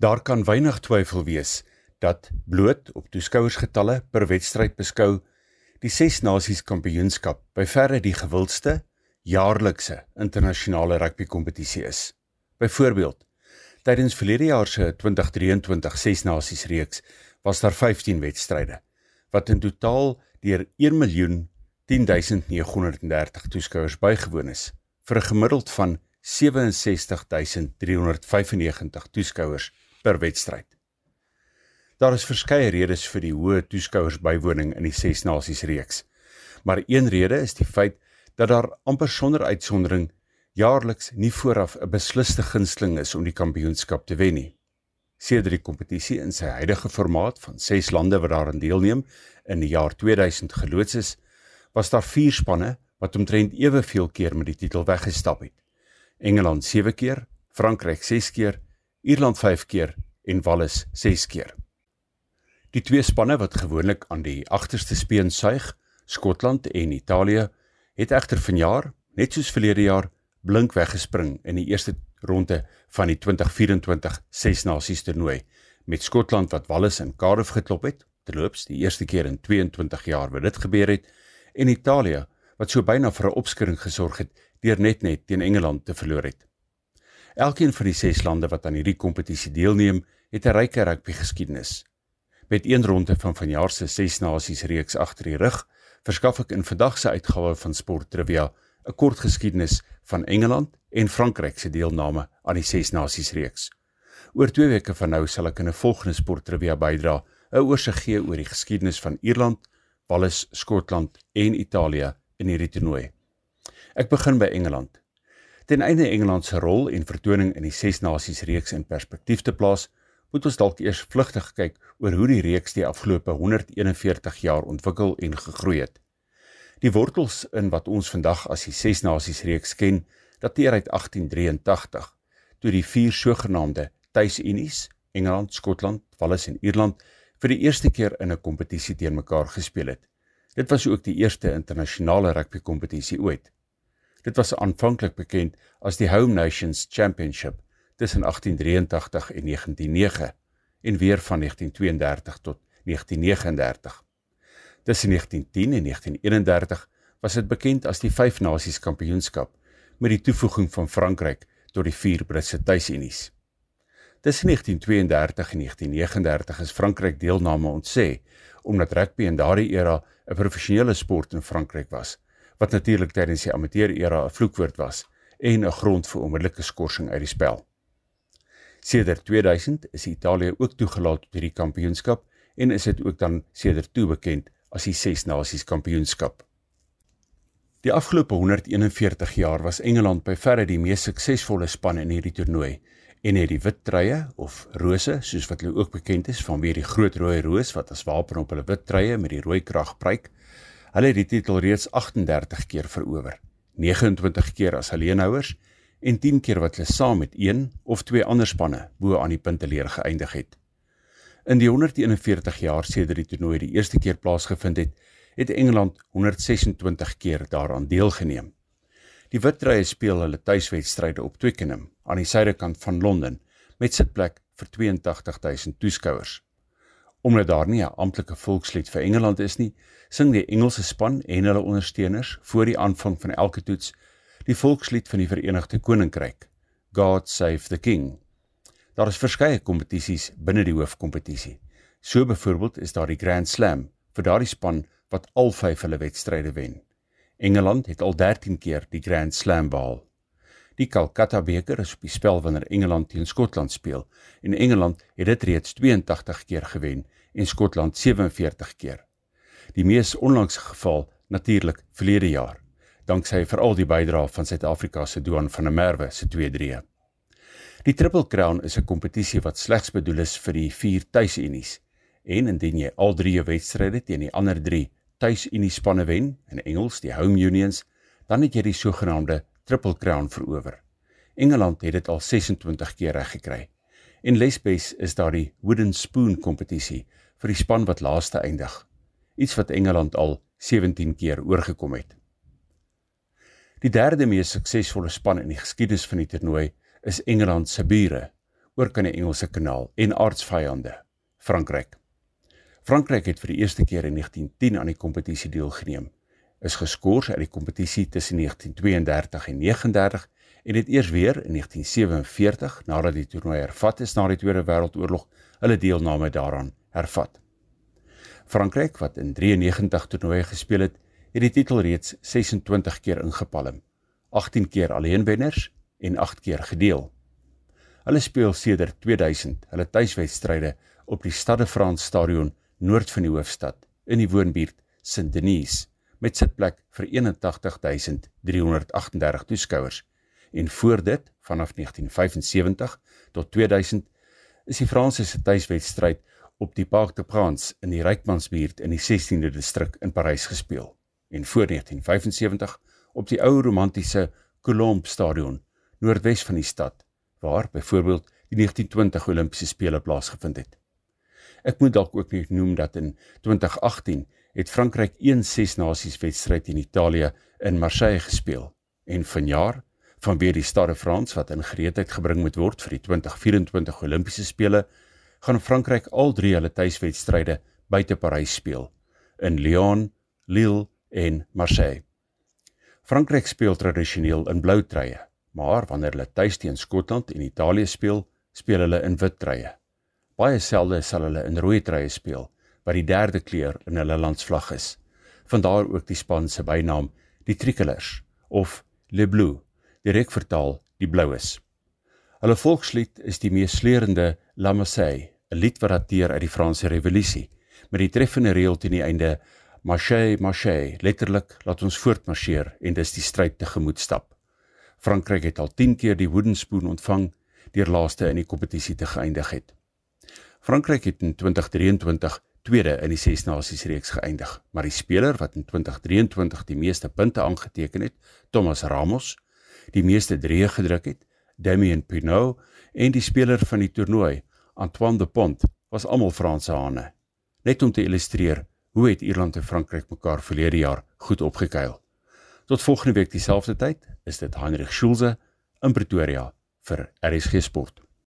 Daar kan weinig twyfel wees dat bloot op toeskouersgetalle per wedstryd beskou die Ses Nasies Kampioenskap by verre die gewildste jaarlikse internasionale rugby kompetisie is. Byvoorbeeld, tydens verlede jaar se 2023 Ses Nasies reeks was daar 15 wedstryde wat in totaal deur 1.10930 toeskouers bygewoon is vir 'n gemiddeld van 67395 toeskouers per wedstryd. Daar is verskeie redes vir die hoë toeskouersbywoning in die Ses Nasies reeks. Maar een rede is die feit dat daar amper sonder uitsondering jaarliks nie vooraf 'n besliste gunsteling is om die kampioenskap te wen nie. Sedert die kompetisie in sy huidige formaat van 6 lande wat daaraan deelneem in die jaar 2000 geloods is, was daar 4 spanne wat omtrent eweveel keer met die titel weggestap het. Engeland 7 keer, Frankryk 6 keer, Ierland 5 keer en Wales 6 keer. Die twee spanne wat gewoonlik aan die agterste speen suig, Skotland en Italië, het egter vanjaar, net soos verlede jaar, blink weggespring in die eerste ronde van die 2024 Ses Nasies toernooi met Skotland wat Wales in Cardiff geklop het, terloops die eerste keer in 22 jaar wat dit gebeur het, en Italië wat so byna vir 'n opskudding gesorg het deur net net teen Engeland te verloor het. Elkeen van die 6 lande wat aan hierdie kompetisie deelneem, het 'n ryk rugby geskiedenis. Met een ronde van vanjaar se 6 nasies reeks agter die rug, verskaf ek in vandag se uitgawe van Sport Trivia 'n kort geskiedenis van Engeland en Frankryk se deelname aan die 6 nasies reeks. Oor 2 weke van nou sal ek in 'n volgende Sport Trivia bydra 'n oorsig gee oor die geskiedenis van Ierland, Wales, Skotland en Italië in hierdie toernooi. Ek begin by Engeland. Ten einde Engeland se rol en vertoning in die Ses Nasies reeks in perspektief te plaas, moet ons dalk eers vlugtig kyk oor hoe die reeks die afgelope 141 jaar ontwikkel en gegroei het. Die wortels in wat ons vandag as die Ses Nasies reeks ken, dateer uit 1883, toe die vier sogenaamde tuisunies, Engeland, Skotland, Wales en Ierland, vir die eerste keer in 'n kompetisie teen mekaar gespeel het. Dit was ook die eerste internasionale rugby kompetisie ooit. Dit was aanvanklik bekend as die Home Nations Championship tussen 1883 en 1909 en weer van 1932 tot 1939. Tussen 1910 en 1931 was dit bekend as die Vyf Nasies Kampioenskap met die toevoeging van Frankryk tot die vier Britse tuisunies. Tussen 1932 en 1939 is Frankryk deelname ontsê omdat rugby in daardie era 'n professionele sport in Frankryk was wat natuurlik tydens die amateur era 'n vloekwoord was en 'n grond vir onmiddellike skorsing uit die spel. Sedert 2000 is Italië ook toegelaat tot hierdie kampioenskap en is dit ook dan sedert toe bekend as die Ses Nasies Kampioenskap. Die afgelope 141 jaar was Engeland by verre die mees suksesvolle span in hierdie toernooi en het die wit truie of rose soos wat hulle ook bekend is vanweer die groot rooi roos wat as wapen op hulle wit truie met die rooi krag pryk Hulle het die titel reeds 38 keer verower. 29 keer as alleenhouers en 10 keer wat hulle saam met een of twee ander spanne bo aan die punteleer geëindig het. In die 141 jaar sedert die toernooi die eerste keer plaasgevind het, het Engeland 126 keer daaraan deelgeneem. Die Witrye speel hulle tuiswedstryde op Twickenham aan die suidekant van Londen met sitplek vir 82000 toeskouers. Omdat daar nie 'n amptelike volkslied vir Engeland is nie, sing die Engelse span en hulle ondersteuners voor die aanvang van elke toets die volkslied van die Verenigde Koninkryk, God Save the King. Daar is verskeie kompetisies binne die hoofkompetisie. So byvoorbeeld is daar die Grand Slam vir daardie span wat al 5 hulle wedstryde wen. Engeland het al 13 keer die Grand Slam behaal. Die Calcutta beker is op die spel wanneer Engeland teen Skotland speel en Engeland het dit reeds 82 keer gewen en Skotland 47 keer. Die mees onlangse geval natuurlik verlede jaar, danksy veral die bydrae van Suid-Afrika se Doan van der Merwe se 2-3. Die Triple Crown is 'n kompetisie wat slegs bedoel is vir die vier tuisunies en indien jy al drie wedstryde teen die ander 3 tuisunie spanne wen, in Engels die home unions, dan het jy die sogenaamde Triple Crown verower. Engeland het dit al 26 keer reg gekry. En Lesbes is daar die Wooden Spoon kompetisie vir die span wat laaste eindig. Iets wat Engeland al 17 keer oorgekom het. Die derde mees suksesvolle span in die geskiedenis van die toernooi is Engeland se bure, oor kan die Engelse Kanaal en aardsvyande Frankryk. Frankryk het vir die eerste keer in 1910 aan die kompetisie deelgeneem. Is geskort uit die kompetisie tussen 1932 en 39 en het eers weer in 1947 nadat die toernooi hervat is na die Tweede Wêreldoorlog hulle deelname daaraan hervat. Frankryk wat in 93 toernooie gespeel het, het die titel reeds 26 keer ingepalm. 18 keer alleenwenners en 8 keer gedeel. Hulle speel sedert 2000 hulle tuiswedstryde op die Stade France Stadion noord van die hoofstad in die woonbuurt Saint-Denis met sitplek vir 81338 toeskouers en voor dit vanaf 1975 tot 2000 is die Franse se tuiswedstryd op die Parc des Princes in die Rykmansbuurt in die 16de distrik in Parys gespeel en voor 1975 op die ou romantiese Colombe Stadion noordwes van die stad waar byvoorbeeld die 1920 Olimpiese spele plaasgevind het. Ek moet dalk ook net noem dat in 2018 het Frankryk 1 ses nasies wedstryd in Italië in Marseille gespeel en vanjaar vanweer die Stade France wat in gereedheid gebring moet word vir die 2024 Olimpiese spele gaan Frankryk al drie hulle tuiswedstryde buite Parys speel in Lyon, Lille en Marseille. Frankryk speel tradisioneel in blou treye, maar wanneer hulle tuis teen Skotland en Italië speel, speel hulle in wit treye. Baie selde sal hulle in rooi treye speel, wat die derde kleur in hulle landsvlag is. Vandaar ook die span se bynaam, die Tricolores of Le Bleu, direk vertaal die Bloues. Hulle volkslied is die mees sleurende La Marseillaise, 'n lied wat dateer uit die Franse Revolusie, met die treffende reël teen die einde: Marche, marche, letterlik laat ons voortmarseer en dis die stryd te gemoed stap. Frankryk het al 10 keer die wooden spoon ontvang deur laaste in die kompetisie te geëindig het. Frankryk het in 2023 tweede in die Ses Nasies reeks geëindig, maar die speler wat in 2023 die meeste punte aangeteken het, Thomas Ramos, die meeste drieë gedruk het, Damien Pinot en die speler van die toernooi, Antoine Dupont, was almal Franse hane. Net om te illustreer hoe het Ierland en Frankryk mekaar verlede jaar goed opgekuil. Tot volgende week dieselfde tyd, is dit Heinrich Schulze in Pretoria vir RSG Sport.